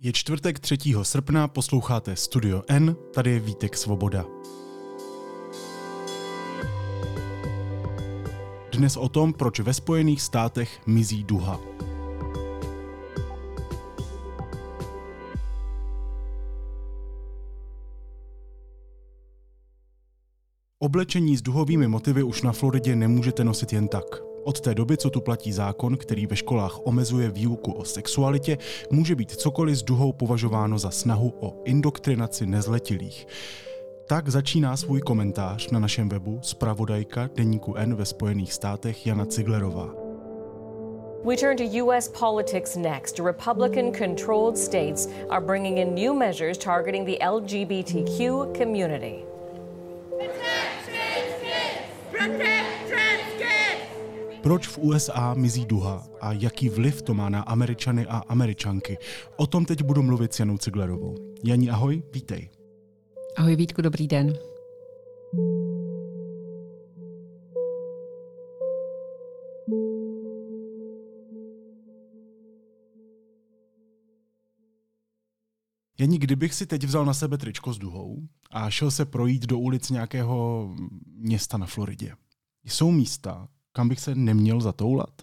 Je čtvrtek 3. srpna, posloucháte Studio N, tady je Vítek Svoboda. Dnes o tom, proč ve Spojených státech mizí duha. Oblečení s duhovými motivy už na Floridě nemůžete nosit jen tak. Od té doby, co tu platí zákon, který ve školách omezuje výuku o sexualitě, může být cokoliv s duhou považováno za snahu o indoktrinaci nezletilých. Tak začíná svůj komentář na našem webu zpravodajka Deníku N ve Spojených státech Jana Ciglerová. We turn to U.S. politics next. Republican controlled states are bringing in new measures targeting the LGBTQ community. Proč v USA mizí duha a jaký vliv to má na Američany a Američanky? O tom teď budu mluvit s Janou Ciglerovou. Janí, ahoj, vítej. Ahoj Vítku, dobrý den. Janí, kdybych si teď vzal na sebe tričko s duhou a šel se projít do ulic nějakého města na Floridě. Jsou místa, kam bych se neměl zatoulat?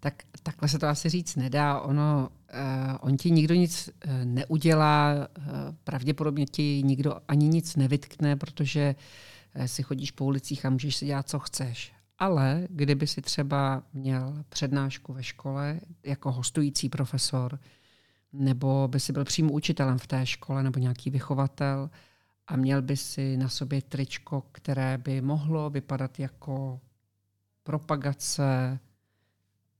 Tak takhle se to asi říct nedá. Ono, uh, on ti nikdo nic uh, neudělá, uh, pravděpodobně ti nikdo ani nic nevytkne, protože uh, si chodíš po ulicích a můžeš si dělat, co chceš. Ale kdyby si třeba měl přednášku ve škole jako hostující profesor, nebo by si byl přímo učitelem v té škole nebo nějaký vychovatel a měl by si na sobě tričko, které by mohlo vypadat jako propagace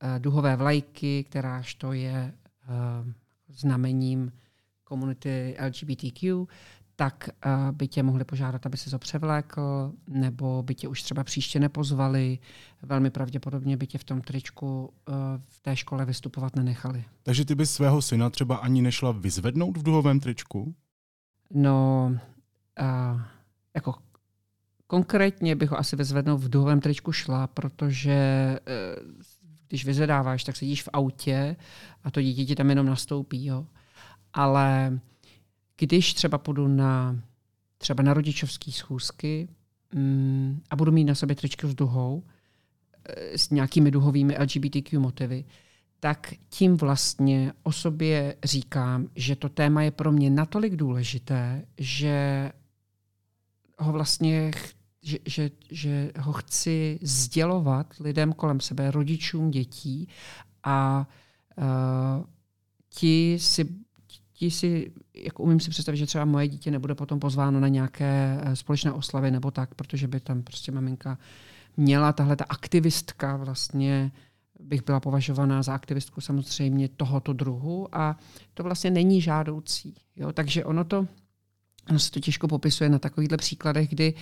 eh, duhové vlajky, kteráž to je eh, znamením komunity LGBTQ, tak eh, by tě mohli požádat, aby se to převlékl, nebo by tě už třeba příště nepozvali. Velmi pravděpodobně by tě v tom tričku v té škole vystupovat nenechali. Takže ty bys svého syna třeba ani nešla vyzvednout v duhovém tričku? No, uh, jako Konkrétně bych ho asi vyzvednout v duhovém tričku šla, protože eh, když vyzvedáváš, tak sedíš v autě a to dítě ti tam jenom nastoupí. Jo. Ale když třeba půjdu na třeba na rodičovské schůzky mm, a budu mít na sobě tričku s duhou, eh, s nějakými duhovými LGBTQ motivy, tak tím vlastně o sobě říkám, že to téma je pro mě natolik důležité, že ho vlastně že, že, že ho chci sdělovat lidem kolem sebe, rodičům dětí a uh, ti si ti si, jako umím si představit, že třeba moje dítě nebude potom pozváno na nějaké eh, společné oslavy nebo tak, protože by tam prostě maminka měla tahle ta aktivistka vlastně bych byla považovaná za aktivistku samozřejmě tohoto druhu a to vlastně není žádoucí. Jo? Takže ono to Ono se to těžko popisuje na takovýchhle příkladech, kdy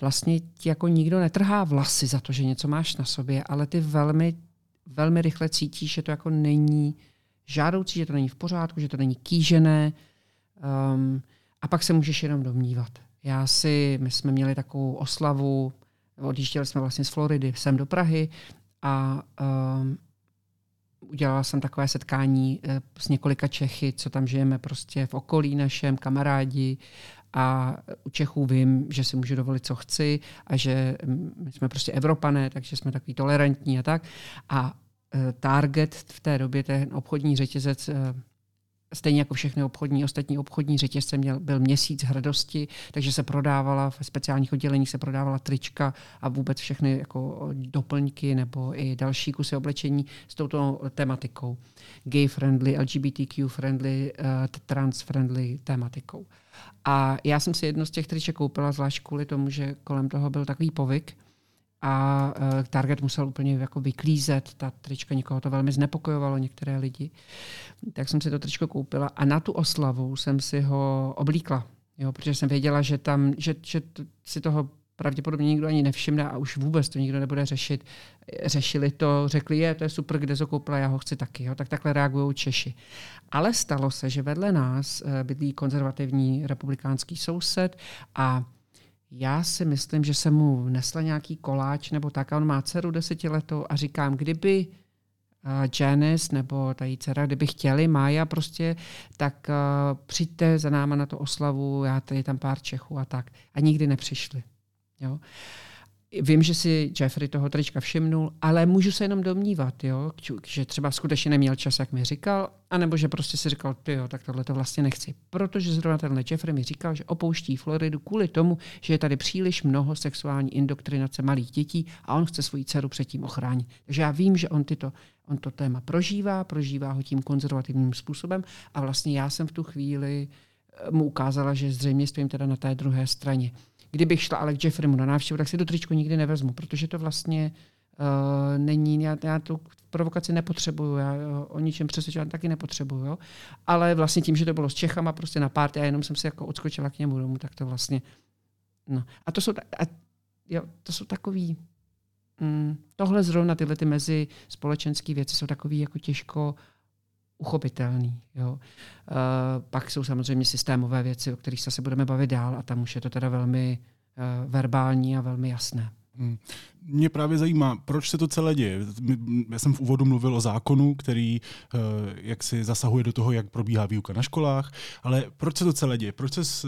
vlastně ti jako nikdo netrhá vlasy za to, že něco máš na sobě, ale ty velmi, velmi rychle cítíš, že to jako není žádoucí, že to není v pořádku, že to není kýžené um, a pak se můžeš jenom domnívat. Já si, my jsme měli takovou oslavu, odjížděli jsme vlastně z Floridy sem do Prahy a um, udělala jsem takové setkání eh, s několika Čechy, co tam žijeme prostě v okolí našem, kamarádi a u Čechů vím, že si můžu dovolit, co chci a že mm, my jsme prostě Evropané, takže jsme takový tolerantní a tak. A eh, Target v té době, ten obchodní řetězec, eh, stejně jako všechny obchodní, ostatní obchodní řetězce měl, byl měsíc hrdosti, takže se prodávala, v speciálních odděleních se prodávala trička a vůbec všechny jako doplňky nebo i další kusy oblečení s touto tematikou. Gay friendly, LGBTQ friendly, uh, trans friendly tematikou. A já jsem si jedno z těch triček koupila zvlášť kvůli tomu, že kolem toho byl takový povyk, a uh, Target musel úplně jako vyklízet, ta trička někoho to velmi znepokojovalo, některé lidi. Tak jsem si to tričko koupila a na tu oslavu jsem si ho oblíkla, jo, protože jsem věděla, že tam, že, že si toho pravděpodobně nikdo ani nevšimne a už vůbec to nikdo nebude řešit. Řešili to, řekli, je, to je super, kde to koupila, já ho chci taky. Jo? Tak takhle reagují Češi. Ale stalo se, že vedle nás eh, bydlí konzervativní republikánský soused a já si myslím, že jsem mu nesla nějaký koláč nebo tak a on má dceru desetiletou a říkám, kdyby Janice nebo ta její dcera, kdyby chtěli, Mája prostě, tak uh, přijďte za náma na tu oslavu, já tady tam pár Čechů a tak. A nikdy nepřišli. Jo. Uh, Vím, že si Jeffrey toho trička všimnul, ale můžu se jenom domnívat, jo, že třeba skutečně neměl čas, jak mi říkal, anebo že prostě si říkal, ty jo, tak tohle to vlastně nechci. Protože zrovna tenhle Jeffrey mi říkal, že opouští Floridu kvůli tomu, že je tady příliš mnoho sexuální indoktrinace malých dětí a on chce svoji dceru předtím ochránit. Takže já vím, že on, tyto, on to téma prožívá, prožívá ho tím konzervativním způsobem a vlastně já jsem v tu chvíli eh, mu ukázala, že zřejmě stojím teda na té druhé straně. Kdybych šla ale k Jeffreymu na návštěvu, tak si to tričko nikdy nevezmu, protože to vlastně uh, není, já, já tu provokaci nepotřebuju, já o ničem přesvědčovat taky nepotřebuju, jo? ale vlastně tím, že to bylo s Čechama prostě na párty a jenom jsem si jako odskočila k němu domů, tak to vlastně, no. A to jsou, a, jo, to jsou takový, mm, tohle zrovna tyhle ty mezi společenské věci jsou takový jako těžko uchopitelný. Jo. Uh, pak jsou samozřejmě systémové věci, o kterých se budeme bavit dál a tam už je to teda velmi uh, verbální a velmi jasné. Hmm. Mě právě zajímá, proč se to celé děje. Já jsem v úvodu mluvil o zákonu, který uh, jak si zasahuje do toho, jak probíhá výuka na školách, ale proč se to celé děje? Proč se z,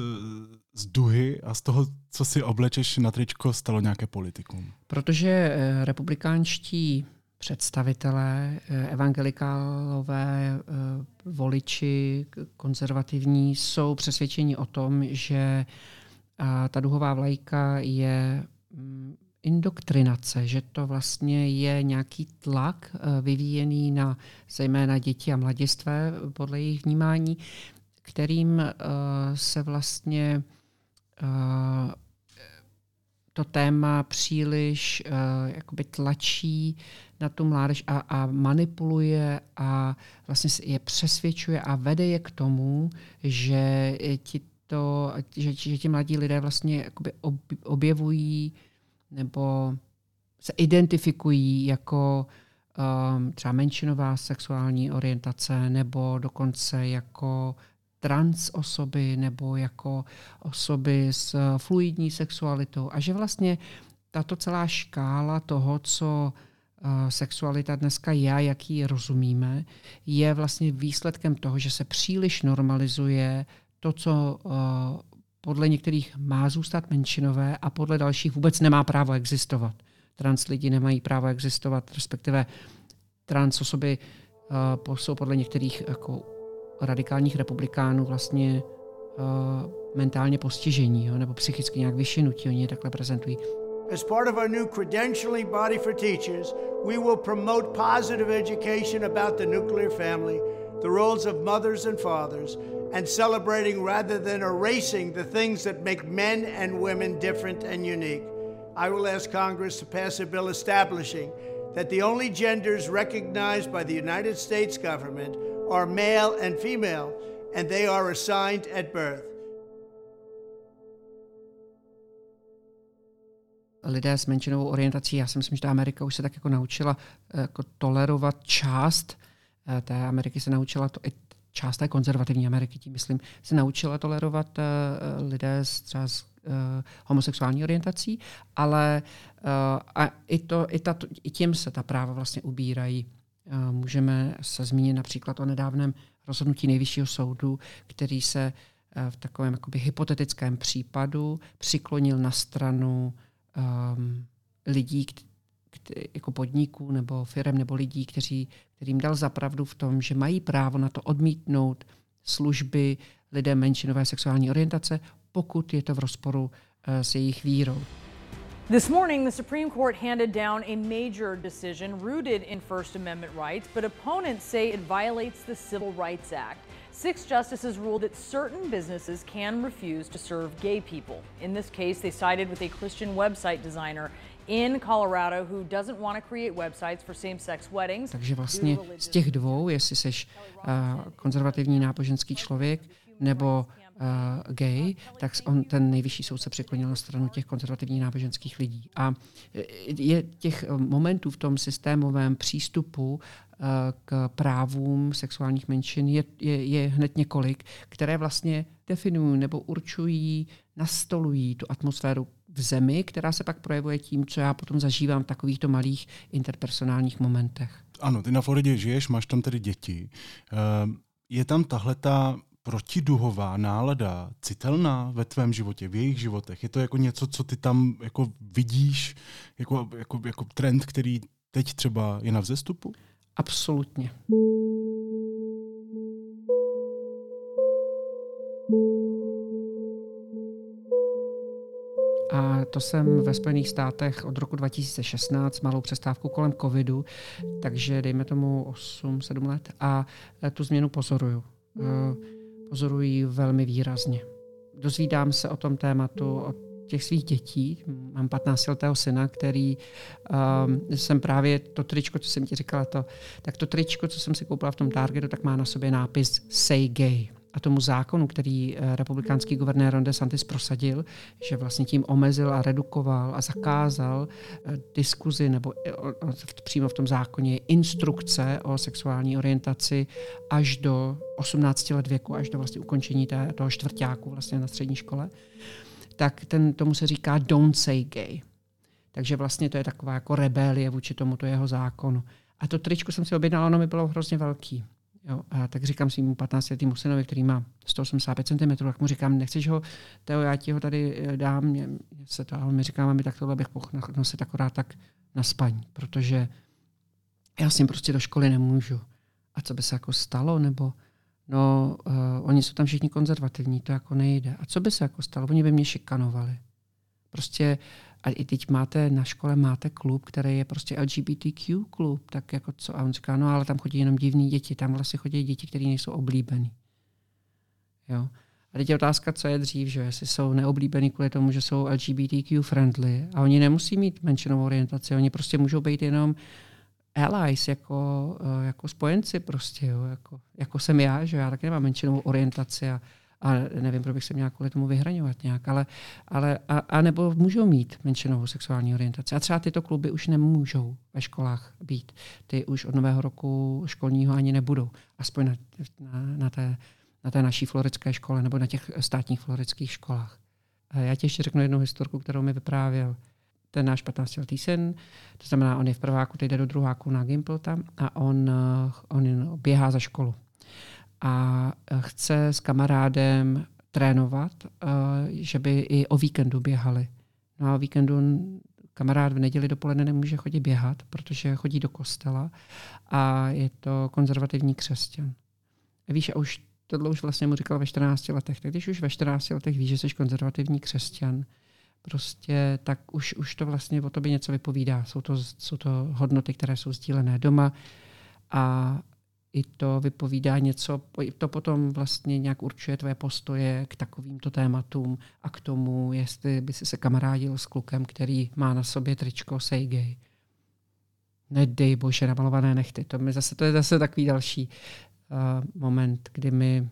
z duhy a z toho, co si oblečeš na tričko, stalo nějaké politikum? Protože republikánští představitelé, eh, evangelikálové, eh, voliči, konzervativní jsou přesvědčeni o tom, že ta duhová vlajka je mm, indoktrinace, že to vlastně je nějaký tlak eh, vyvíjený na zejména děti a mladistvé podle jejich vnímání, kterým se vlastně to téma příliš uh, jakoby tlačí na tu mládež a, a manipuluje a vlastně je přesvědčuje a vede je k tomu, že ti, to, že, že ti mladí lidé vlastně jakoby objevují nebo se identifikují jako um, třeba menšinová sexuální orientace nebo dokonce jako trans osoby nebo jako osoby s fluidní sexualitou a že vlastně tato celá škála toho, co uh, sexualita dneska je, jak ji rozumíme, je vlastně výsledkem toho, že se příliš normalizuje to, co uh, podle některých má zůstat menšinové a podle dalších vůbec nemá právo existovat. Trans lidi nemají právo existovat, respektive trans osoby jsou podle některých jako radikálních republikánů vlastně uh, mentálně postižení jo, nebo psychicky nějak vyšinutí, oni je takhle prezentují. As part of our new credentialing body for teachers, we will promote positive education about the nuclear family, the roles of mothers and fathers, and celebrating rather than erasing the things that make men and women different and unique. I will ask Congress to pass a bill establishing that the only genders recognized by the United States government are male and female, and they are assigned at birth. lidé s menšinovou orientací, já si myslím, že ta Amerika už se tak jako naučila eh, jako tolerovat část eh, té Ameriky se naučila to, i část té konzervativní Ameriky, tím myslím, se naučila tolerovat uh, lidé s třeba s homosexuální orientací, ale a i, to, i, ta, i tím se ta práva vlastně ubírají. Můžeme se zmínit například o nedávném rozhodnutí nejvyššího soudu, který se v takovém jakoby hypotetickém případu přiklonil na stranu um, lidí, jako podniků nebo firm nebo lidí, kteří, kterým dal zapravdu v tom, že mají právo na to odmítnout služby lidem menšinové sexuální orientace, pokud je to v rozporu uh, s jejich vírou. This morning, the Supreme Court handed down a major decision rooted in First Amendment rights, but opponents say it violates the Civil Rights Act. Six justices ruled that certain businesses can refuse to serve gay people. In this case, they sided with a Christian website designer in Colorado who doesn't want to create websites for same-sex weddings. Takže vlastně z těch dvou, jestli seš uh, konzervativní náboženský člověk nebo uh, gay, tak on, ten nejvyšší soud se přiklonil na stranu těch konzervativních náboženských lidí. A je těch momentů v tom systémovém přístupu uh, k právům sexuálních menšin je, je, je hned několik, které vlastně definují nebo určují, nastolují tu atmosféru v zemi, která se pak projevuje tím, co já potom zažívám v takovýchto malých interpersonálních momentech. Ano, ty na Floridě žiješ, máš tam tedy děti. Je tam tahle ta protiduhová nálada citelná ve tvém životě, v jejich životech? Je to jako něco, co ty tam jako vidíš jako, jako, jako trend, který teď třeba je na vzestupu? Absolutně. A to jsem ve Spojených státech od roku 2016, malou přestávku kolem covidu, takže dejme tomu 8-7 let a tu změnu pozoruju. Eh, pozoruji velmi výrazně. Dozvídám se o tom tématu od těch svých dětí. Mám 15-letého syna, který um, jsem právě to tričko, co jsem ti říkala, to, tak to tričko, co jsem si koupila v tom Targetu, tak má na sobě nápis Say Gay a tomu zákonu, který eh, republikánský guvernér Ron DeSantis prosadil, že vlastně tím omezil a redukoval a zakázal eh, diskuzi nebo eh, přímo v tom zákoně instrukce o sexuální orientaci až do 18 let věku, až do vlastně ukončení té, toho čtvrtáku vlastně na střední škole, tak ten, tomu se říká don't say gay. Takže vlastně to je taková jako rebelie vůči tomuto jeho zákonu. A to tričko jsem si objednala, ono mi bylo hrozně velký. Jo, a tak říkám svým 15 letým synovi, který má 185 cm, tak mu říkám, nechceš ho, Teo, já ti ho tady eh, dám, mě, se to, a on mi říká, mami, tak tohle bych mohl nosit akorát tak na spaní, protože já s ním prostě do školy nemůžu. A co by se jako stalo, nebo no, uh, oni jsou tam všichni konzervativní, to jako nejde. A co by se jako stalo? Oni by mě šikanovali. Prostě a i teď máte na škole máte klub, který je prostě LGBTQ klub, tak jako co? A on říká, no ale tam chodí jenom divní děti, tam vlastně chodí děti, které nejsou oblíbený. Jo. A teď je otázka, co je dřív, že jestli jsou neoblíbený kvůli tomu, že jsou LGBTQ friendly a oni nemusí mít menšinovou orientaci, oni prostě můžou být jenom allies, jako, eh, jako spojenci prostě, jo, jako, jako jsem já, že já taky nemám menšinovou orientaci a a nevím, proč bych se měl kvůli tomu vyhraňovat nějak, ale, ale a, a nebo můžou mít menšinovou sexuální orientaci. A třeba tyto kluby už nemůžou ve školách být. Ty už od nového roku školního ani nebudou. Aspoň na, na, na, té, na té naší floridské škole nebo na těch státních floridských školách. A já ti ještě řeknu jednu historku, kterou mi vyprávěl ten náš 15-letý syn, to znamená, on je v prváku, teď jde do druháku na Gimpelta a on, on běhá za školu a e, chce s kamarádem trénovat, e, že by i o víkendu běhali. No a o víkendu kamarád v neděli dopoledne nemůže chodit běhat, protože chodí do kostela a je to konzervativní křesťan. Víš, a už tohle už vlastně mu říkal ve 14 letech. Tak když už ve 14 letech víš, že jsi konzervativní křesťan, prostě tak už, už to vlastně o tobě něco vypovídá. Jsou to, jsou to hodnoty, které jsou sdílené doma a i to vypovídá něco, to potom vlastně nějak určuje tvoje postoje k takovýmto tématům a k tomu, jestli by si se kamarádil s klukem, který má na sobě tričko Gay. Nedej bože, namalované nechty. To, mi zase, to je zase takový další uh, moment, kdy mi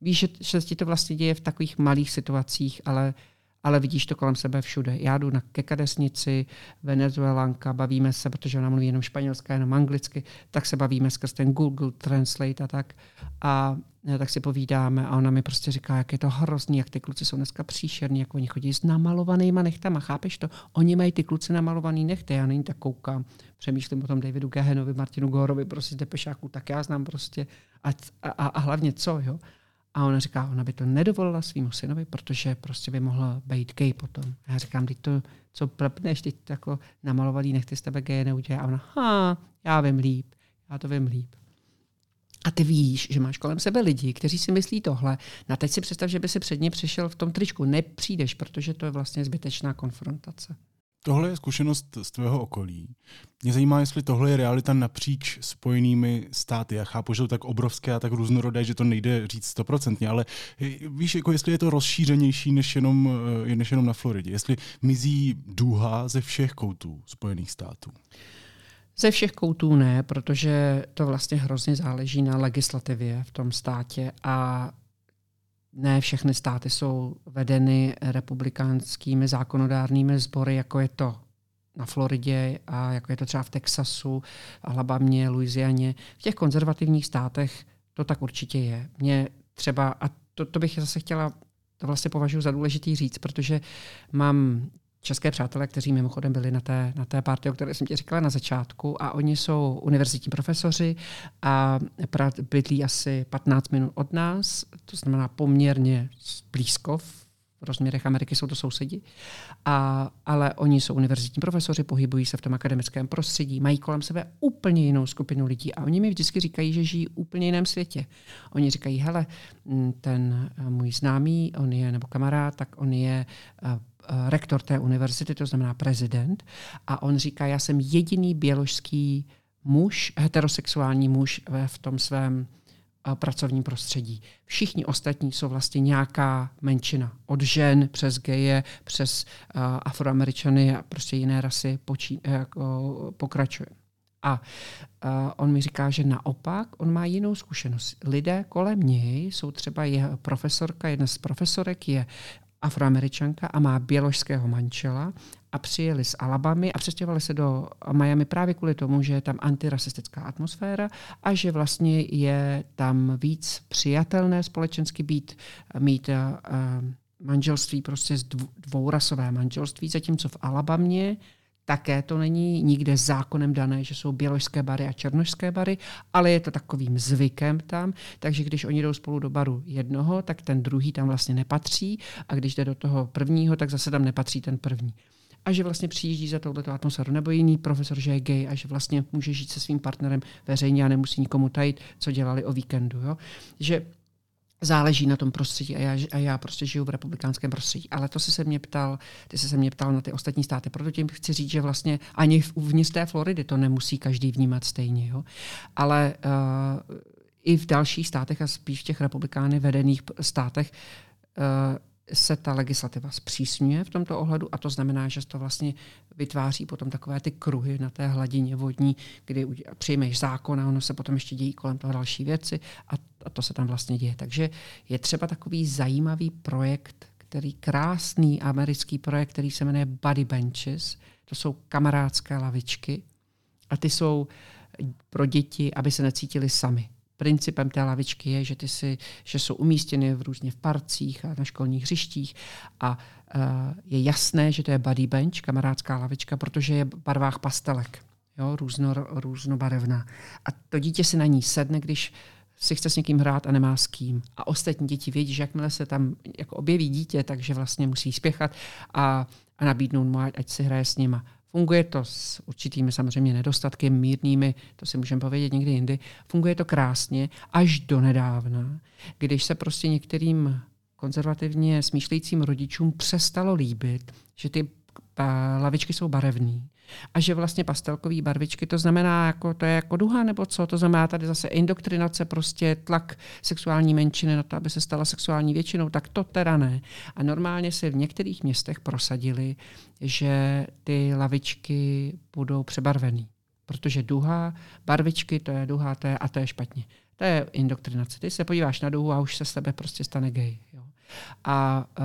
víš, že, že ti to vlastně děje v takových malých situacích, ale ale vidíš to kolem sebe všude. Já jdu na kekadesnici, venezuelanka, bavíme se, protože ona mluví jenom španělsky, jenom anglicky, tak se bavíme skrz ten Google Translate a tak. A tak si povídáme a ona mi prostě říká, jak je to hrozný, jak ty kluci jsou dneska příšerní, jak oni chodí s namalovanýma nechtama, chápeš to? Oni mají ty kluci namalovaný nechty, já není tak koukám, přemýšlím o tom Davidu Gehenovi, Martinu Gorovi, prostě z Depešáku, tak já znám prostě a, a, a hlavně co, jo? A ona říká, ona by to nedovolila svýmu synovi, protože prostě by mohla být gay potom. A já říkám, teď to, co plepneš, teď jako namalovaný, nechty z tebe gay neudělá. A ona, ha, já vím líp, já to vím líp. A ty víš, že máš kolem sebe lidi, kteří si myslí tohle. No a teď si představ, že by si před ně přišel v tom tričku. Nepřijdeš, protože to je vlastně zbytečná konfrontace. Tohle je zkušenost z tvého okolí. Mě zajímá, jestli tohle je realita napříč spojenými státy. Já chápu, že to tak obrovské a tak různorodé, že to nejde říct stoprocentně, ale víš, jako jestli je to rozšířenější než jenom, eh, než jenom na Floridě. Jestli mizí duha ze všech koutů Spojených států. Ze všech koutů ne, protože to vlastně hrozně záleží na legislativě v tom státě a ne všechny státy jsou vedeny republikánskými zákonodárnými sbory, jako je to na Floridě a jako je to třeba v Texasu, Alabamě, Louisianě. V těch konzervativních státech to tak určitě je. Mě třeba, a to, to bych zase chtěla, to vlastně považuji za důležitý říct, protože mám české přátelé, kteří mimochodem byli na té, na té party, o které jsem ti říkala na začátku, a oni jsou univerzitní profesoři a bydlí asi 15 minut od nás, to znamená poměrně blízko v rozměrech Ameriky jsou to sousedi, a, ale oni jsou univerzitní profesoři, pohybují se v tom akademickém prostředí, mají kolem sebe úplně jinou skupinu lidí a oni mi vždycky říkají, že žijí úplně jiném světě. Oni říkají, hele, ten můj známý, on je, nebo kamarád, tak on je rektor té univerzity, to znamená prezident, a on říká, já jsem jediný běložský muž, heterosexuální muž v tom svém pracovním prostředí. Všichni ostatní jsou vlastně nějaká menšina. Od žen přes geje, přes uh, afroameričany a prostě jiné rasy počí, jako pokračuje. A uh, on mi říká, že naopak on má jinou zkušenost. Lidé kolem něj jsou třeba jeho profesorka, jedna z profesorek je afroameričanka a má běložského manžela a přijeli z Alabamy a přestěhovali se do Miami právě kvůli tomu, že je tam antirasistická atmosféra a že vlastně je tam víc přijatelné společensky být, mít uh, manželství prostě z dvourasové manželství, zatímco v Alabamě také to není nikde zákonem dané, že jsou běložské bary a černožské bary, ale je to takovým zvykem tam, takže když oni jdou spolu do baru jednoho, tak ten druhý tam vlastně nepatří a když jde do toho prvního, tak zase tam nepatří ten první a že vlastně přijíždí za touto atmosféru, nebo jiný profesor, že je gay a že vlastně může žít se svým partnerem veřejně a nemusí nikomu tajit, co dělali o víkendu. Jo? Že záleží na tom prostředí a já, a já prostě žiju v republikánském prostředí. Ale to jsi se mě ptal, ty jsi se mě ptal na ty ostatní státy. Proto tím chci říct, že vlastně ani uvnitř té Floridy to nemusí každý vnímat stejně. Jo? Ale uh, i v dalších státech a spíš v těch republikány vedených státech uh, se ta legislativa zpřísňuje v tomto ohledu a to znamená, že to vlastně vytváří potom takové ty kruhy na té hladině vodní, kdy přijmeš zákon a ono se potom ještě dějí kolem toho další věci a, to se tam vlastně děje. Takže je třeba takový zajímavý projekt, který krásný americký projekt, který se jmenuje Buddy Benches. To jsou kamarádské lavičky a ty jsou pro děti, aby se necítili sami principem té lavičky je, že, ty si, že jsou umístěny v různě v parcích a na školních hřištích a uh, je jasné, že to je buddy bench, kamarádská lavička, protože je v barvách pastelek, jo, různo, různobarevná. A to dítě si na ní sedne, když si chce s někým hrát a nemá s kým. A ostatní děti vědí, že jakmile se tam jako objeví dítě, takže vlastně musí spěchat a, a nabídnout mu, ať si hraje s nima. Funguje to s určitými samozřejmě nedostatky, mírnými, to si můžeme povědět někdy jindy. Funguje to krásně až do nedávna, když se prostě některým konzervativně smýšlejícím rodičům přestalo líbit, že ty lavičky jsou barevné a že vlastně pastelkové barvičky, to znamená, jako, to je jako duha nebo co, to znamená tady zase indoktrinace, prostě tlak sexuální menšiny na to, aby se stala sexuální většinou, tak to teda ne. A normálně se v některých městech prosadili, že ty lavičky budou přebarvený. Protože duha, barvičky, to je duha, to je, a to je špatně. To je indoktrinace. Ty se podíváš na duhu a už se z tebe prostě stane gay. A uh,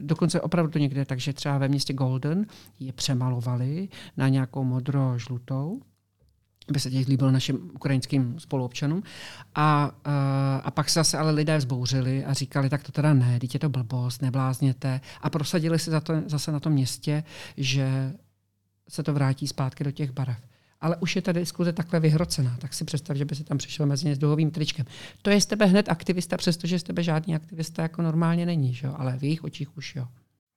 dokonce opravdu někde, takže třeba ve městě Golden je přemalovali na nějakou modro-žlutou, aby se těch líbil našim ukrajinským spoluobčanům. A, uh, a pak se zase ale lidé vzbouřili a říkali, tak to teda ne, dítě to blbost, neblázněte. A prosadili se za to, zase na tom městě, že se to vrátí zpátky do těch barev ale už je ta diskuze takhle vyhrocená. Tak si představ, že by se tam přišel mezi ně s duhovým tričkem. To je z tebe hned aktivista, přestože z tebe žádný aktivista jako normálně není, že? ale v jejich očích už jo.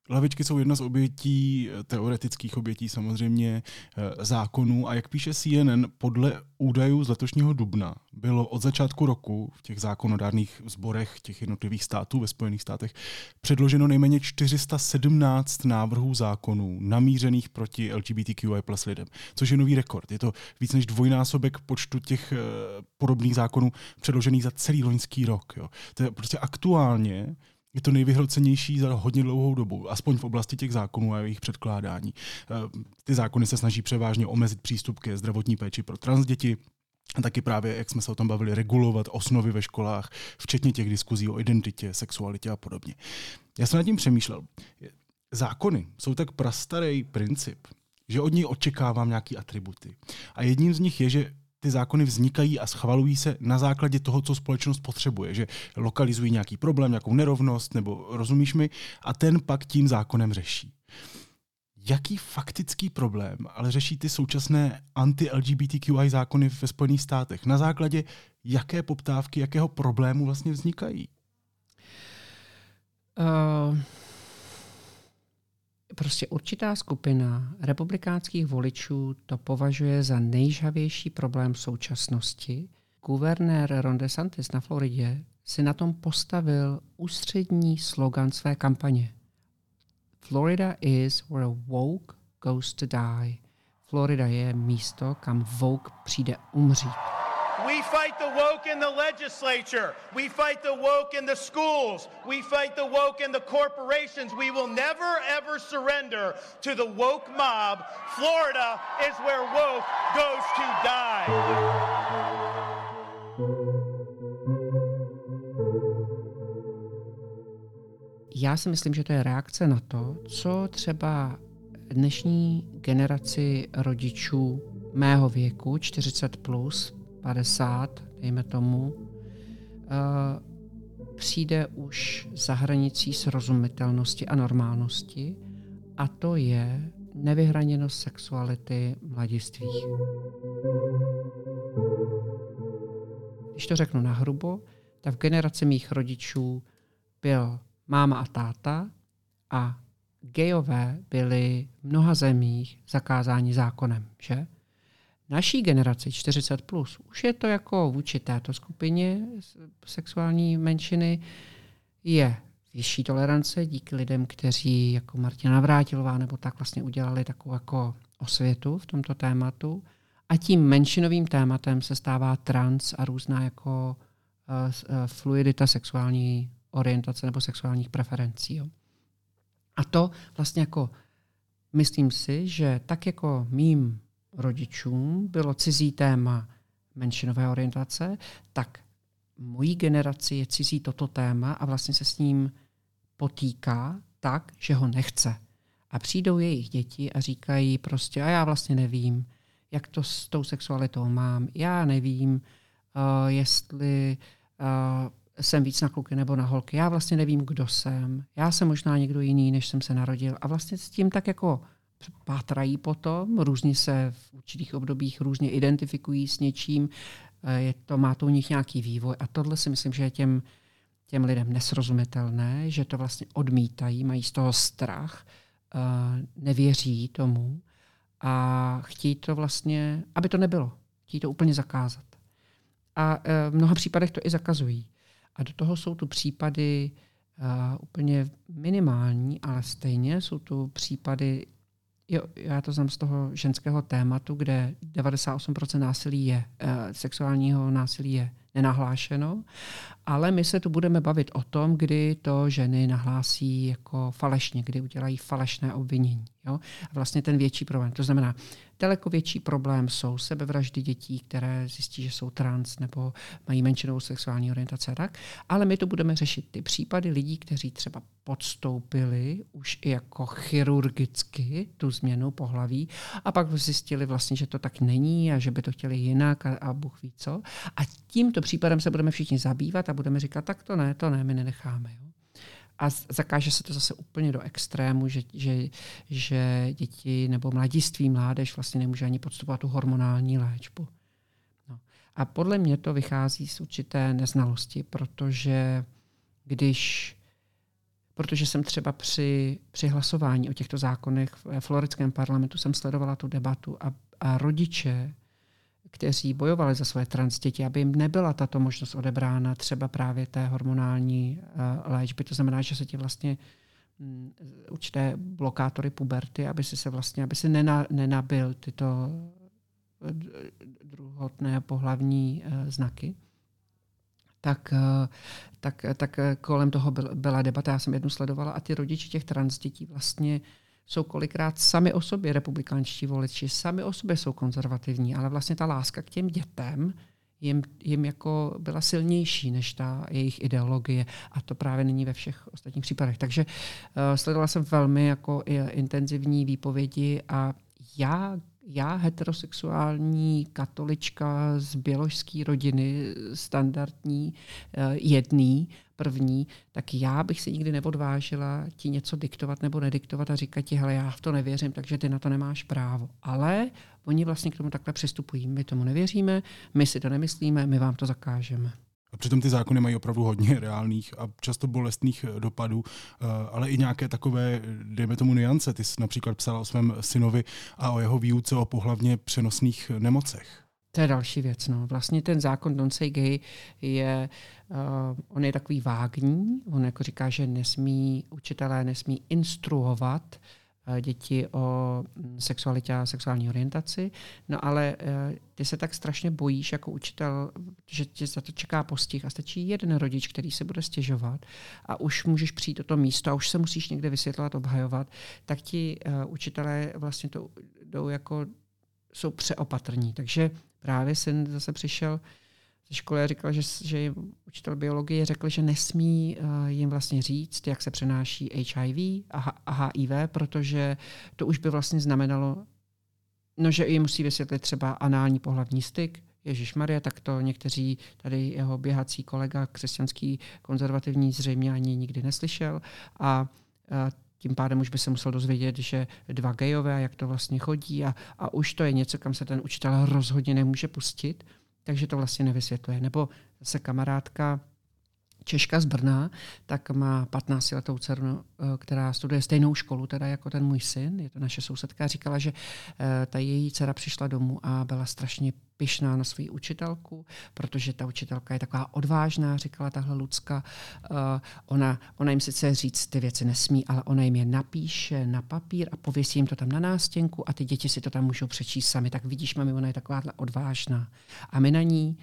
Lavičky jsou jedna z obětí, eh, teoretických obětí samozřejmě, eh, zákonů a jak píše CNN, podle údajů z letošního dubna bylo od začátku roku v těch zákonodárných sborech těch jednotlivých států ve Spojených státech předloženo nejméně 417 návrhů zákonů namířených proti LGBTQI plus lidem, což je nový rekord. Je to víc než dvojnásobek počtu těch eh, podobných zákonů předložených za celý loňský rok. Jo. To je prostě aktuálně je to nejvyhrocenější za hodně dlouhou dobu, aspoň v oblasti těch zákonů a jejich předkládání. Eh, ty zákony se snaží převážně omezit přístup ke zdravotní péči pro transděti, a taky právě, jak jsme se o tom bavili, regulovat osnovy ve školách, včetně těch diskuzí o identitě, sexualitě a podobně. Já jsem nad tím přemýšlel. Zákony jsou tak prastarý princip, že od něj očekávám nějaký atributy. A jedním z nich je, že ty zákony vznikají a schvalují se na základě toho, co společnost potřebuje, že lokalizují nějaký problém, nějakou nerovnost, nebo rozumíš mi, a ten pak tím zákonem řeší. Jaký faktický problém ale řeší ty současné anti-LGBTQI zákony ve Spojených státech? Na základě jaké poptávky, jakého problému vlastně vznikají? Uh, prostě určitá skupina republikánských voličů to považuje za nejžavější problém současnosti. Guvernér Ron DeSantis na Floridě si na tom postavil ústřední slogan své kampaně. Florida is where woke goes to die. Florida je místo, kam woke přijde umřít. We fight the woke in the legislature. We fight the woke in the schools. We fight the woke in the corporations. We will never ever surrender to the woke mob. Florida is where woke goes to die. Já si myslím, že to je reakce na to, co třeba dnešní generaci rodičů mého věku, 40 plus, 50, dejme tomu, eh, přijde už za hranicí srozumitelnosti a normálnosti a to je nevyhraněnost sexuality mladistvých. Když to řeknu nahrubo, tak v generaci mých rodičů byl máma a táta a gejové byli v mnoha zemích zakázáni zákonem, že? Naší generaci 40 plus už je to jako vůči této skupině sexuální menšiny je vyšší tolerance díky lidem, kteří jako Martina Navrátilová nebo tak vlastně udělali takovou jako osvětu v tomto tématu. A tím menšinovým tématem se stává trans a různá jako uh, fluidita sexuální orientace nebo sexuálních preferencí. Jo. A to vlastně jako myslím si, že tak jako mým rodičům bylo cizí téma menšinové orientace, tak mojí generaci je cizí toto téma a vlastně se s ním potýká tak, že ho nechce. A přijdou jejich děti a říkají prostě, a já vlastně nevím, jak to s tou sexualitou mám. Já nevím, uh, jestli uh, jsem víc na kluky nebo na holky. Já vlastně nevím, kdo jsem. Já jsem možná někdo jiný, než jsem se narodil. A vlastně s tím tak jako pátrají potom, různě se v určitých obdobích různě identifikují s něčím, eh, je to, má to u nich nějaký vývoj a tohle si myslím, že je těm, těm lidem nesrozumitelné, že to vlastně odmítají, mají z toho strach, eh, nevěří tomu a chtějí to vlastně, aby to nebylo. Chtějí to úplně zakázat. A eh, v mnoha případech to i zakazují. A do toho jsou tu případy uh, úplně minimální, ale stejně jsou tu případy Jo, já to znám z toho ženského tématu, kde 98% násilí je, e, sexuálního násilí je nenahlášeno, ale my se tu budeme bavit o tom, kdy to ženy nahlásí jako falešně, kdy udělají falešné obvinění. Jo? A vlastně ten větší problém. To znamená, daleko větší problém jsou sebevraždy dětí, které zjistí, že jsou trans nebo mají menšinou sexuální orientaci a tak. Ale my tu budeme řešit ty případy lidí, kteří třeba podstoupili už i jako chirurgicky tu změnu pohlaví a pak zjistili vlastně, že to tak není a že by to chtěli jinak a, a Bůh ví co. A tímto případem se budeme všichni zabývat a budeme říkat, tak to ne, to ne, my nenecháme. Jo? A zakáže se to zase úplně do extrému, že, že, že děti nebo mladiství, mládež vlastně nemůže ani podstupovat tu hormonální léčbu. No. A podle mě to vychází z určité neznalosti, protože když protože jsem třeba při, při hlasování o těchto zákonech v floridském parlamentu jsem sledovala tu debatu a, a rodiče kteří bojovali za své trans děti, aby jim nebyla tato možnost odebrána třeba právě té hormonální uh, léčby. To znamená, že se ti vlastně um, určité blokátory puberty, aby si se vlastně, aby si nena, nenabil tyto eh, druhotné pohlavní uh, znaky. Tak, tak, tak kolem toho byla debata, já jsem jednu sledovala a ty rodiče těch trans dětí vlastně jsou kolikrát sami o sobě republikánští voliči, sami o sobě jsou konzervativní, ale vlastně ta láska k těm dětem jim, jim jako byla silnější než ta jejich ideologie a to právě není ve všech ostatních případech. Takže uh, sledovala jsem velmi jako intenzivní výpovědi a já já, heterosexuální katolička z běložské rodiny, standardní, eh, jedný, první, tak já bych si nikdy neodvážila ti něco diktovat nebo nediktovat a říkat ti, hele, já v to nevěřím, takže ty na to nemáš právo. Ale oni vlastně k tomu takhle přistupují. My tomu nevěříme, my si to nemyslíme, my vám to zakážeme. A přitom ty zákony mají opravdu hodně reálných a často bolestných eh, dopadů, eh, ale i nějaké takové, dejme tomu, niance. Ty jsi například psala o svém synovi a o jeho výuce o pohlavně přenosných nemocech. To je další věc. No. Vlastně ten zákon Don't Say Gay je, uh, on je takový vágní. On jako říká, že nesmí, učitelé nesmí instruovat uh, děti o mm, sexualitě a sexuální orientaci. No ale uh, ty se tak strašně bojíš jako učitel, že tě za to čeká postih a stačí jeden rodič, který se bude stěžovat a už můžeš přijít do to místo a už se musíš někde vysvětlovat, obhajovat, tak ti uh, učitelé vlastně to jdou jako jsou přeopatrní. Takže právě syn zase přišel ze školy a říkal, že, že učitel biologie řekl, že nesmí uh, jim vlastně říct, jak se přenáší HIV a, HIV, protože to už by vlastně znamenalo, no, že jim musí vysvětlit třeba anální pohlavní styk, Ježíš Maria, tak to někteří tady jeho běhací kolega, křesťanský konzervativní, zřejmě ani nikdy neslyšel. A tím pádem už by se musel dozvědět, že dva gejové, jak to vlastně chodí a, a už to je něco, kam se ten učitel rozhodně nemůže pustit, takže to vlastně nevysvětluje. Nebo zase kamarádka Češka z Brna, tak má 15-letou dceru, eh, která studuje stejnou školu teda jako ten můj syn, je to naše sousedka, říkala, že eh, ta její dcera přišla domů a byla strašně pyšná na svou učitelku, protože ta učitelka je taková odvážná, říkala tahle Lucka. Uh, ona, ona jim sice říct ty věci nesmí, ale ona jim je napíše na papír a pověsí jim to tam na nástěnku a ty děti si to tam můžou přečíst sami. Tak vidíš, mami, ona je takováhle odvážná. A my na ní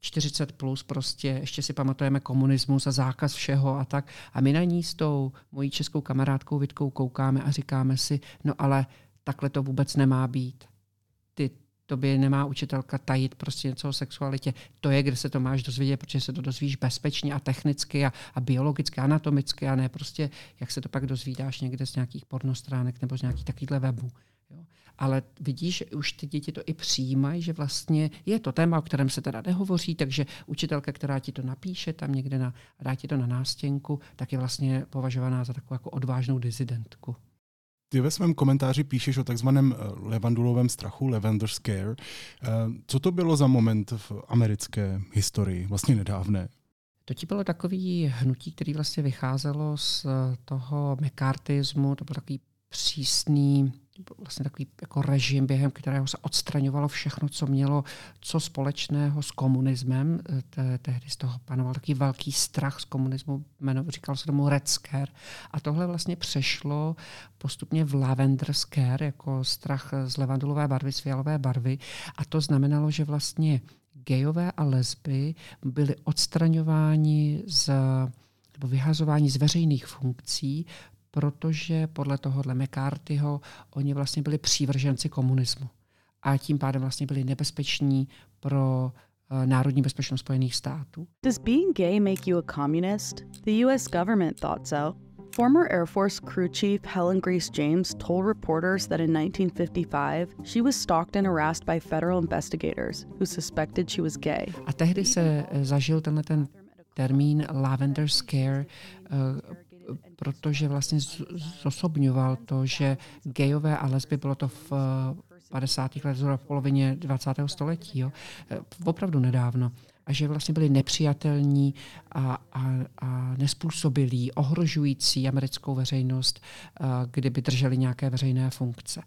40 plus prostě, ještě si pamatujeme komunismus a zákaz všeho a tak. A my na ní s tou mojí českou kamarádkou Vitkou koukáme a říkáme si, no ale takhle to vůbec nemá být. Ty, tobě nemá učitelka tajit prostě něco o sexualitě. To je, kde se to máš dozvědět, protože se to dozvíš bezpečně a technicky a, a biologicky, anatomicky a ne prostě, jak se to pak dozvídáš někde z nějakých pornostránek nebo z nějakých takovýchhle webů. Jo ale vidíš, že už ty děti to i přijímají, že vlastně je to téma, o kterém se teda nehovoří, takže učitelka, která ti to napíše tam někde na, dá ti to na nástěnku, tak je vlastně považovaná za takovou jako odvážnou dizidentku. Ty ve svém komentáři píšeš o takzvaném eh, levandulovém strachu, lavender scare. Eh, co to bylo za moment v americké historii, vlastně nedávné? To ti bylo takový hnutí, který vlastně vycházelo z toho mekartismu, to byl takový přísný vlastně takový jako režim, během kterého se odstraňovalo všechno, co mělo co společného s komunismem. Te, tehdy z toho panoval takový velký strach z komunismu, jmeno, říkal se tomu Red Scare. A tohle vlastně přešlo postupně v Lavender Scare, jako strach z levandulové barvy, z fialové barvy. A to znamenalo, že vlastně gejové a lesby byly odstraňováni z nebo vyhazování z veřejných funkcí, protože podle tohohle McCarthyho oni vlastně byli přívrženci komunismu a tím pádem vlastně byli nebezpeční pro uh, národní bezpečnost Spojených států. Does being gay make you a communist? The US government thought so. Former Air Force crew chief Helen Grace James told reporters that in 1955 she was stalked and harassed by federal investigators who suspected she was gay. A tehdy se eh, zažil tenhle ten termín lavender scare, uh, protože vlastně zosobňoval to, že gejové a lesby bylo to v 50. letech, zhruba v polovině 20. století, jo, opravdu nedávno, a že vlastně byli nepřijatelní a, a, a nespůsobilí, ohrožující americkou veřejnost, kdyby drželi nějaké veřejné funkce.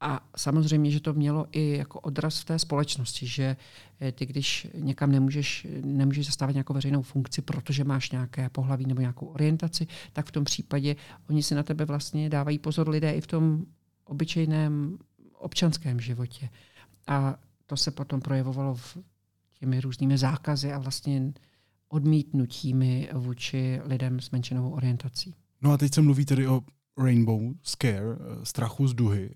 A samozřejmě, že to mělo i jako odraz v té společnosti, že eh, ty, když někam nemůžeš, nemůžeš zastávat nějakou veřejnou funkci, protože máš nějaké pohlaví nebo nějakou orientaci, tak v tom případě oni si na tebe vlastně dávají pozor lidé i v tom obyčejném občanském životě. A to se potom projevovalo v těmi různými zákazy a vlastně odmítnutími vůči lidem s menšinovou orientací. No a teď se mluví tedy o rainbow scare, eh, strachu z duhy.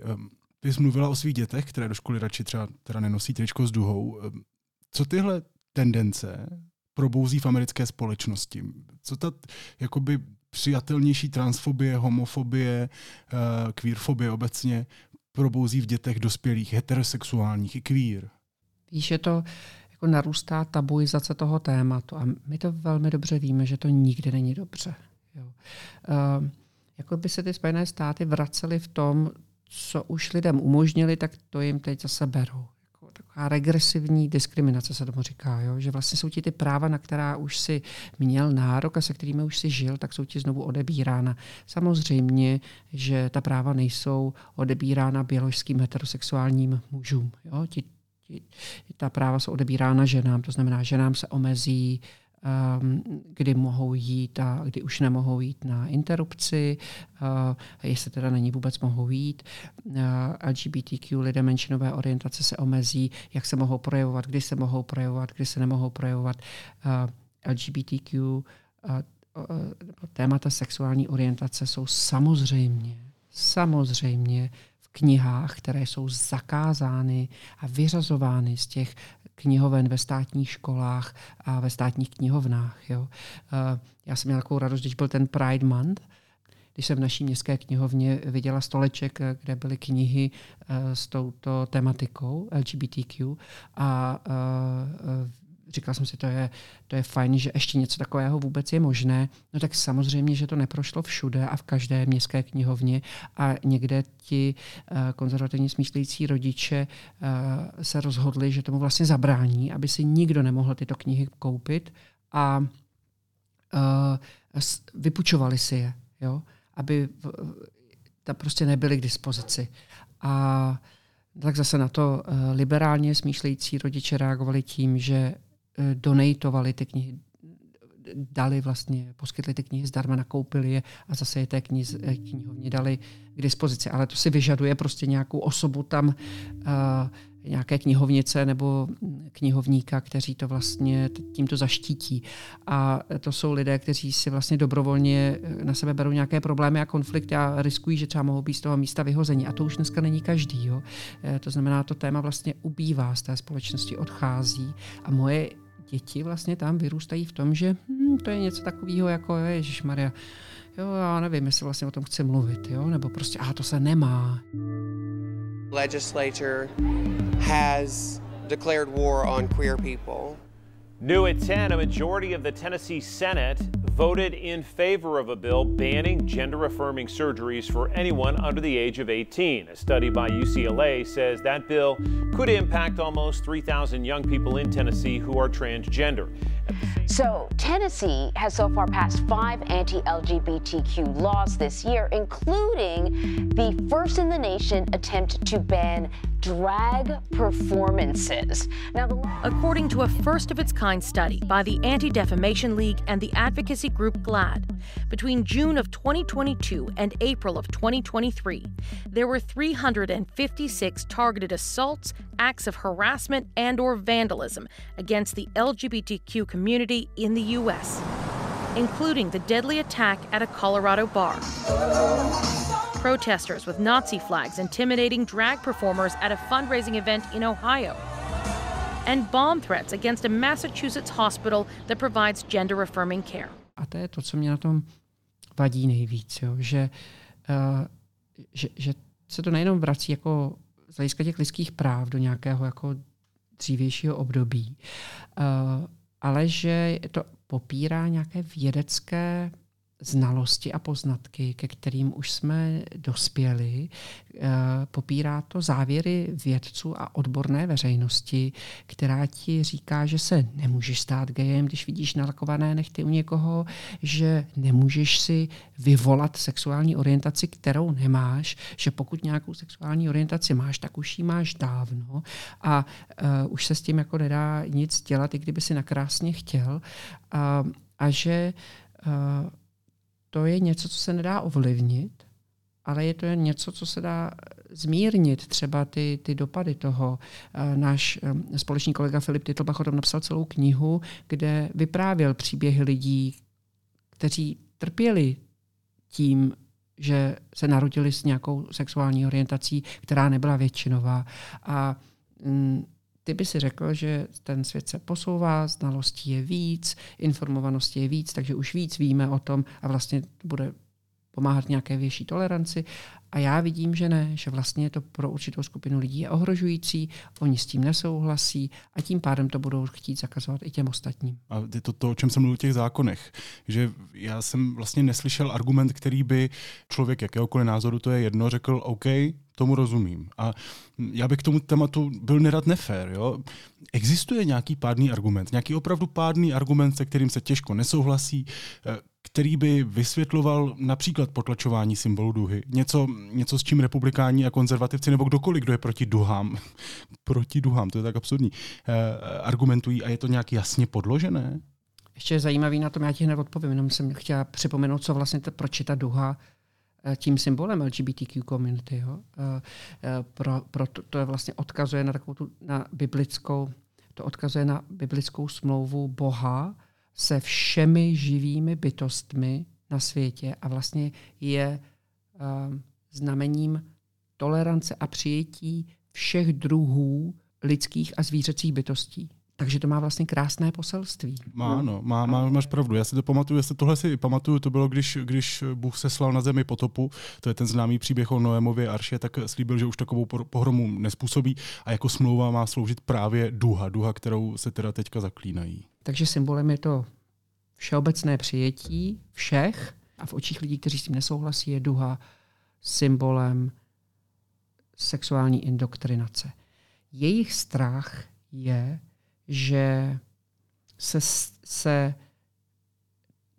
Ty jsi mluvila o svých dětech, které do školy radši třeba teda nenosí tričko s duhou. Ehm, co tyhle tendence probouzí v americké společnosti? Co ta jakoby přijatelnější transfobie, homofobie, uh, queerfobie obecně probouzí v dětech dospělých heterosexuálních i queer. Víš, je to jako narůstá tabuizace toho tématu a my to velmi dobře víme, že to nikdy není dobře. Jo. Uh, jako by se ty Spojené státy vracely v tom, co už lidem umožnili, tak to jim teď zase berou. Jako taková regresivní diskriminace se tomu říká, jo? že vlastně jsou ti ty práva, na která už si měl nárok a se kterými už si žil, tak jsou ti znovu odebírána. Samozřejmě, že ta práva nejsou odebírána biologickým heterosexuálním mužům. Jo? Ti, ti, ta práva jsou odebírána ženám, to znamená, ženám se omezí um, kdy mohou jít a kdy už nemohou jít na interrupci, uh, jestli teda není vůbec mohou jít. Uh, LGBTQ lidé menšinové orientace se omezí, jak se mohou projevovat, kdy se mohou projevovat, kdy se nemohou projevovat. Uh, LGBTQ témata sexuální orientace jsou samozřejmě, samozřejmě v knihách, které jsou zakázány a vyřazovány z těch knihoven ve státních školách a ve státních knihovnách. Jo. Eh, já jsem měla takovou radost, když byl ten Pride Month, když jsem v naší městské knihovně viděla stoleček, eh, kde byly knihy eh, s touto tematikou LGBTQ a říkal jsem si, to je, to je fajn, že ještě něco takového vůbec je možné. No tak samozřejmě, že to neprošlo všude a v každé městské knihovně a někde ti uh, konzervativně smýšlející rodiče uh, se rozhodli, že tomu vlastně zabrání, aby si nikdo nemohl tyto knihy koupit a uh, vypučovali si je, jo? aby ta prostě nebyly k dispozici. A tak zase na to liberálně smýšlející rodiče reagovali tím, že Eh, donatovali ty knihy, dali vlastně, poskytli ty knihy zdarma, nakoupili je a zase je té kniz, eh, knihovně dali k dispozici. Ale to si vyžaduje prostě nějakou osobu tam, uh, nějaké knihovnice nebo knihovníka, kteří to vlastně tímto zaštítí. A to jsou lidé, kteří si vlastně dobrovolně na sebe berou nějaké problémy a konflikty a riskují, že třeba mohou být z toho místa vyhození. A to už dneska není každý. Jo. To znamená, to téma vlastně ubývá z té společnosti, odchází. A moje děti vlastně tam vyrůstají v tom, že hm, to je něco takového jako Ježíš Maria. Jo, já nevím, jestli vlastně o tom chci mluvit, jo, nebo prostě, a to se nemá. Legislature has declared war on queer people. New at 10, a majority of the Tennessee Senate voted in favor of a bill banning gender affirming surgeries for anyone under the age of 18. A study by UCLA says that bill could impact almost 3,000 young people in Tennessee who are transgender. So, Tennessee has so far passed five anti LGBTQ laws this year, including the first in the nation attempt to ban drag performances. Now, according to a first of its kind study by the Anti Defamation League and the advocacy group GLAD, between June of 2022 and April of 2023, there were 356 targeted assaults, acts of harassment, and or vandalism against the LGBTQ community in the US, including the deadly attack at a Colorado bar protesters with Nazi flags intimidating drag performers at a fundraising event in Ohio, and bomb threats against a Massachusetts hospital that provides gender affirming care. A to je to, co mě na tom vadí nejvíc, jo? Že, uh, že, že se to nejenom vrací jako z hlediska těch lidských práv do nějakého jako dřívějšího období, uh, ale že to popírá nějaké vědecké znalosti a poznatky, ke kterým už jsme dospěli. Eh, popírá to závěry vědců a odborné veřejnosti, která ti říká, že se nemůžeš stát gejem, když vidíš nalakované nechty u někoho, že nemůžeš si vyvolat sexuální orientaci, kterou nemáš, že pokud nějakou sexuální orientaci máš, tak už ji máš dávno a uh, už se s tím jako nedá nic dělat, i kdyby si nakrásně chtěl. Uh, a že uh, to je něco, co se nedá ovlivnit, ale je to něco, co se dá zmírnit, třeba ty, ty dopady toho. Eh, náš eh, společný kolega Filip Titlbach o tom napsal celou knihu, kde vyprávěl příběhy lidí, kteří trpěli tím, že se narodili s nějakou sexuální orientací, která nebyla většinová. A mm, ty by si řekl, že ten svět se posouvá, znalostí je víc, informovanosti je víc, takže už víc víme o tom a vlastně bude pomáhat nějaké větší toleranci. A já vidím, že ne, že vlastně to pro určitou skupinu lidí je ohrožující, oni s tím nesouhlasí a tím pádem to budou chtít zakazovat i těm ostatním. A je to to, o čem jsem mluvil v těch zákonech. Že já jsem vlastně neslyšel argument, který by člověk jakéhokoliv názoru, to je jedno, řekl OK, tomu rozumím. A já bych k tomu tématu byl nerad nefér. Jo? Existuje nějaký pádný argument, nějaký opravdu pádný argument, se kterým se těžko nesouhlasí, eh, který by vysvětloval například potlačování symbolu duhy. Něco, něco s čím republikáni a konzervativci nebo kdokoliv, kdo je proti duhám, proti duhám, to je tak absurdní, eh, argumentují a je to nějak jasně podložené? Ještě je zajímavý na tom, já ti hned odpovím, jenom jsem chtěla připomenout, co vlastně to, proč je ta duha Eh, tím symbolem LGBTQ community. Jo? Eh, pro, pro to, to vlastně odkazuje na takovou tu, na biblickou, to odkazuje na biblickou smlouvu Boha se všemi živými bytostmi na světě a vlastně je znamením tolerance a přijetí všech druhů lidských a zvířecích bytostí. Takže to má vlastně krásné poselství. Má, no, má, má, máš pravdu. Já si to pamatuju, já si tohle si pamatuju, to bylo, když, když Bůh seslal na zemi potopu, to je ten známý příběh o Noémově arše, tak slíbil, že už takovou pohromu nespůsobí a jako smlouva má sloužit právě duha, duha, kterou se teda teďka zaklínají. Takže symbolem je to všeobecné přijetí všech a v očích lidí, kteří s tím nesouhlasí, je duha symbolem sexuální indoktrinace. Jejich strach je, že se, se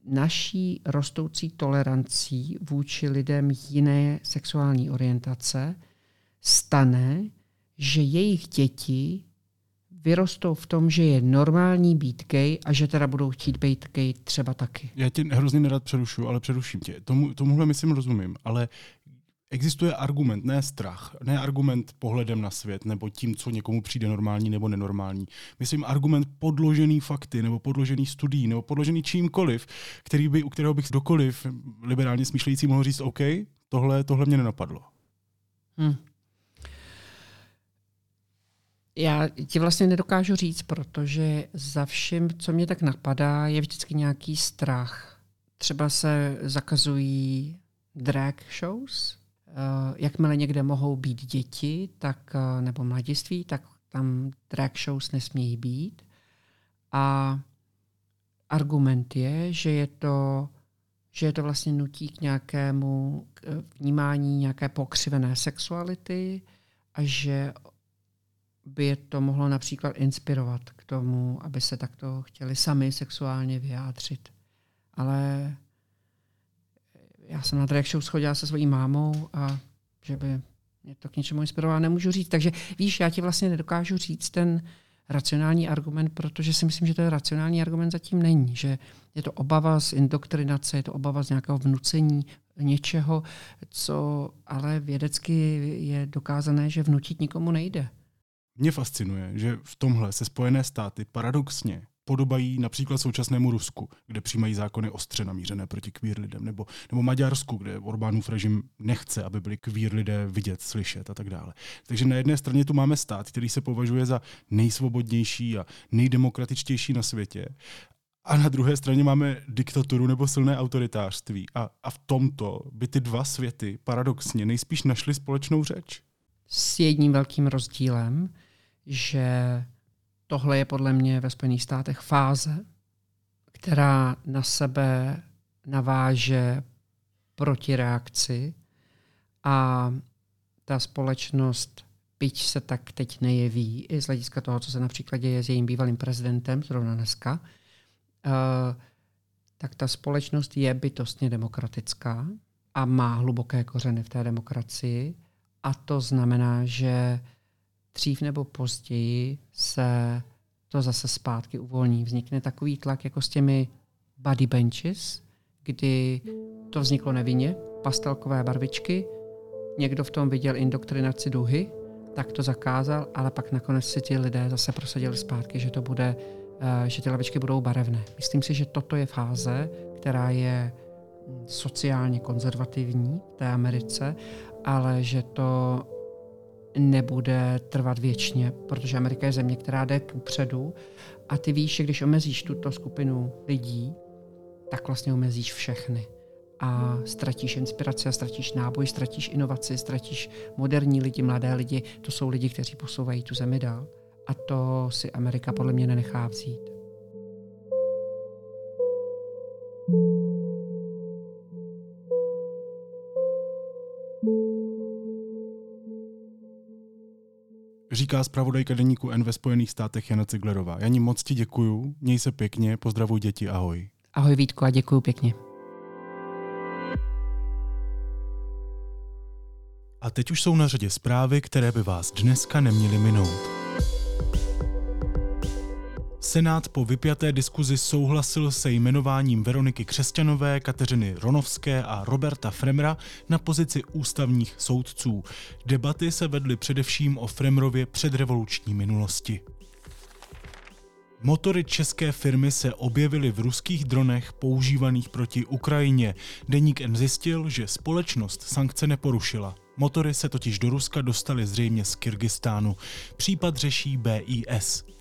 naší rostoucí tolerancí vůči lidem jiné sexuální orientace stane, že jejich děti vyrostou v tom, že je normální být gay a že teda budou chtít být gay třeba taky. Já tě hrozně nerad přerušu, ale přeruším tě. Tomu, tomuhle myslím rozumím, ale existuje argument, ne strach, ne argument pohledem na svět nebo tím, co někomu přijde normální nebo nenormální. Myslím argument podložený fakty nebo podložený studií nebo podložený čímkoliv, který by, u kterého bych kdokoliv liberálně smýšlející mohl říct, OK, tohle, tohle mě nenapadlo. Hmm. Já ti vlastně nedokážu říct, protože za vším, co mě tak napadá, je vždycky nějaký strach. Třeba se zakazují drag shows, jakmile někde mohou být děti tak, eh, nebo mladiství, tak tam drag shows nesmějí být. A argument je, že je to, že je to vlastně nutí k nějakému k vnímání nějaké pokřivené sexuality a že by je to mohlo například inspirovat k tomu, aby se takto chtěli sami sexuálně vyjádřit. Ale já jsem na drag show schodila se svojí mámou a že by mě to k něčemu inspirovalo, nemůžu říct. Takže víš, já ti vlastně nedokážu říct ten racionální argument, protože si myslím, že je racionální argument zatím není, že je to obava z indoktrinace, je to obava z nějakého vnucení něčeho, co ale vědecky je dokázané, že vnutit nikomu nejde. Mě fascinuje, že v tomhle se Spojené státy paradoxně podobají například současnému Rusku, kde přijímají zákony ostře namířené proti queer lidem, nebo, nebo Maďarsku, kde Orbánův režim nechce, aby byli queer lidé vidět, slyšet a tak dále. Takže na jedné straně tu máme stát, který se považuje za nejsvobodnější a nejdemokratičtější na světě, a na druhé straně máme diktaturu nebo silné autoritářství. A, a v tomto by ty dva světy paradoxně nejspíš našly společnou řeč. S jedním velkým rozdílem, že tohle je podle mě ve Spojených státech fáze, která na sebe naváže protireakci a ta společnost, byť se tak teď nejeví, i z hlediska toho, co se například děje s jejím bývalým prezidentem, zrovna dneska, uh, tak ta společnost je bytostně demokratická a má hluboké kořeny v té demokracii. A to znamená, že dřív nebo později se to zase zpátky uvolní. Vznikne takový tlak jako s těmi body benches, kdy to vzniklo nevinně, pastelkové barvičky, někdo v tom viděl indoktrinaci duhy, tak to zakázal, ale pak nakonec si ti lidé zase prosadili zpátky, že to bude, eh, že ty lavičky budou barevné. Myslím si, že toto je fáze, která je sociálně konzervativní v té Americe, ale že to nebude trvat věčně, protože Amerika je země, která jde kupředu a ty víš, že když omezíš tuto skupinu lidí, tak vlastně omezíš všechny. a ztratíš inspiraci a ztratíš náboj, ztratíš inovaci, ztratíš moderní lidi, mladé lidi. To jsou lidi, kteří posouvají tu zemi dál. A to si Amerika podle mě nenechá vzít. Říká zpravodajka deníku N ve Spojených státech Jana Ciglerová. Janí, moc ti děkuju, měj se pěkně, pozdravuj děti, ahoj. Ahoj Vítko a děkuju pěkně. A teď už jsou na řadě zprávy, které by vás dneska neměly minout. Senát po vypjaté diskuzi souhlasil se jmenováním Veroniky Křesťanové, Kateřiny Ronovské a Roberta Fremra na pozici ústavních soudců. Debaty se vedly především o Fremrově předrevoluční minulosti. Motory české firmy se objevily v ruských dronech používaných proti Ukrajině. Deník N zjistil, že společnost sankce neporušila. Motory se totiž do Ruska dostaly zřejmě z Kyrgyzstánu. Případ řeší BIS.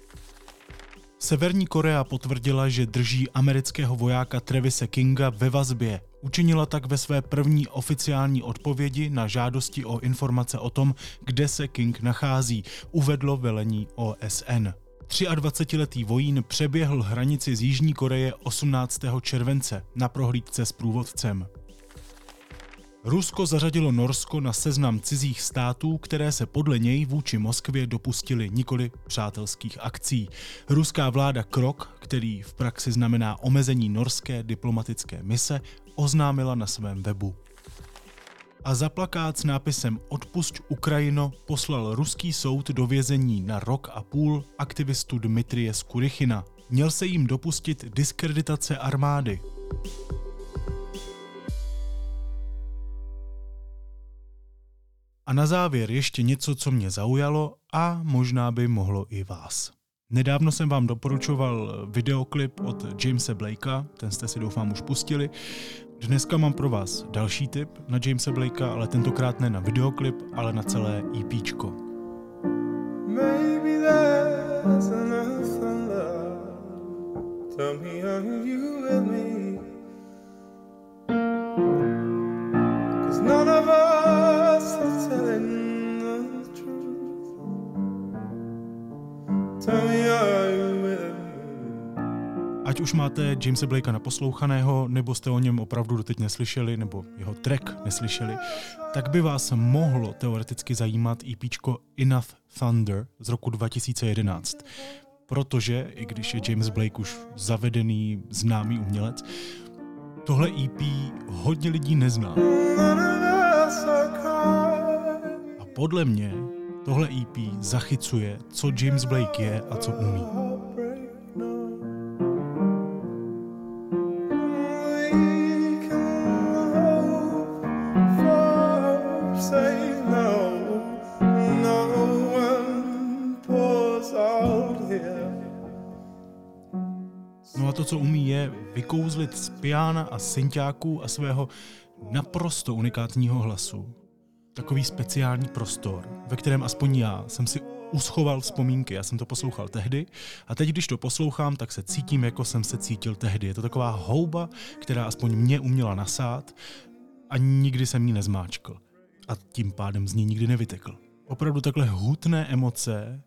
Severní Korea potvrdila, že drží amerického vojáka Trevise Kinga ve vazbě. Učinila tak ve své první oficiální odpovědi na žádosti o informace o tom, kde se King nachází, uvedlo velení OSN. 23-letý vojín přeběhl hranici z Jižní Koreje 18. července na prohlídce s průvodcem. Rusko zařadilo Norsko na seznam cizích států, které se podle něj vůči Moskvě dopustily nikoli přátelských akcí. Ruská vláda krok, který v praxi znamená omezení norské diplomatické mise, oznámila na svém webu. A za plakát s nápisem Odpusť Ukrajino poslal ruský soud do vězení na rok a půl aktivistu Dmitrie Skurychina. Měl se jim dopustit diskreditace armády. Na závěr ještě něco, co mě zaujalo a možná by mohlo i vás. Nedávno jsem vám doporučoval videoklip od Jamesa Blakea, ten jste si doufám už pustili. Dneska mám pro vás další tip na Jamesa Blakea, ale tentokrát ne na videoklip, ale na celé there's Tell me are you with me? Už máte Jamesa Blakea naposlouchaného, nebo jste o něm opravdu doteď neslyšeli, nebo jeho track neslyšeli, tak by vás mohlo teoreticky zajímat EP Enough Thunder z roku 2011 protože, i když je James Blake už zavedený, známý umělec, tohle EP hodně lidí nezná. A podle mě tohle EP zachycuje, co James Blake je a co umí. Co umí, je vykouzlit z piana a synťáků a svého naprosto unikátního hlasu. Takový speciální prostor, ve kterém aspoň já jsem si uschoval vzpomínky. Já jsem to poslouchal tehdy a teď, když to poslouchám, tak se cítím, jako jsem se cítil tehdy. Je to taková houba, která aspoň mě uměla nasát a nikdy jsem ji nezmáčkl. A tím pádem z ní nikdy nevytekl. Opravdu takhle hutné emoce,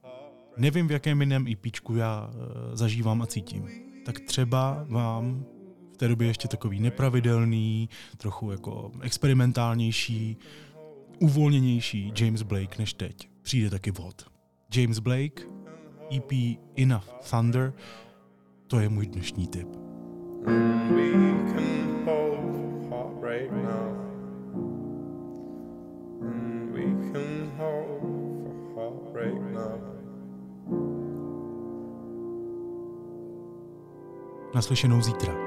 nevím, v jakém jiném IPčku já e, zažívám a cítím tak třeba vám v té době ještě takový nepravidelný, trochu jako experimentálnější, uvolněnější James Blake než teď. Přijde taky vhod. James Blake, EP Enough Thunder, to je můj dnešní tip. We can hold now. We can hold heartbreak now. Naslyšenou zítra.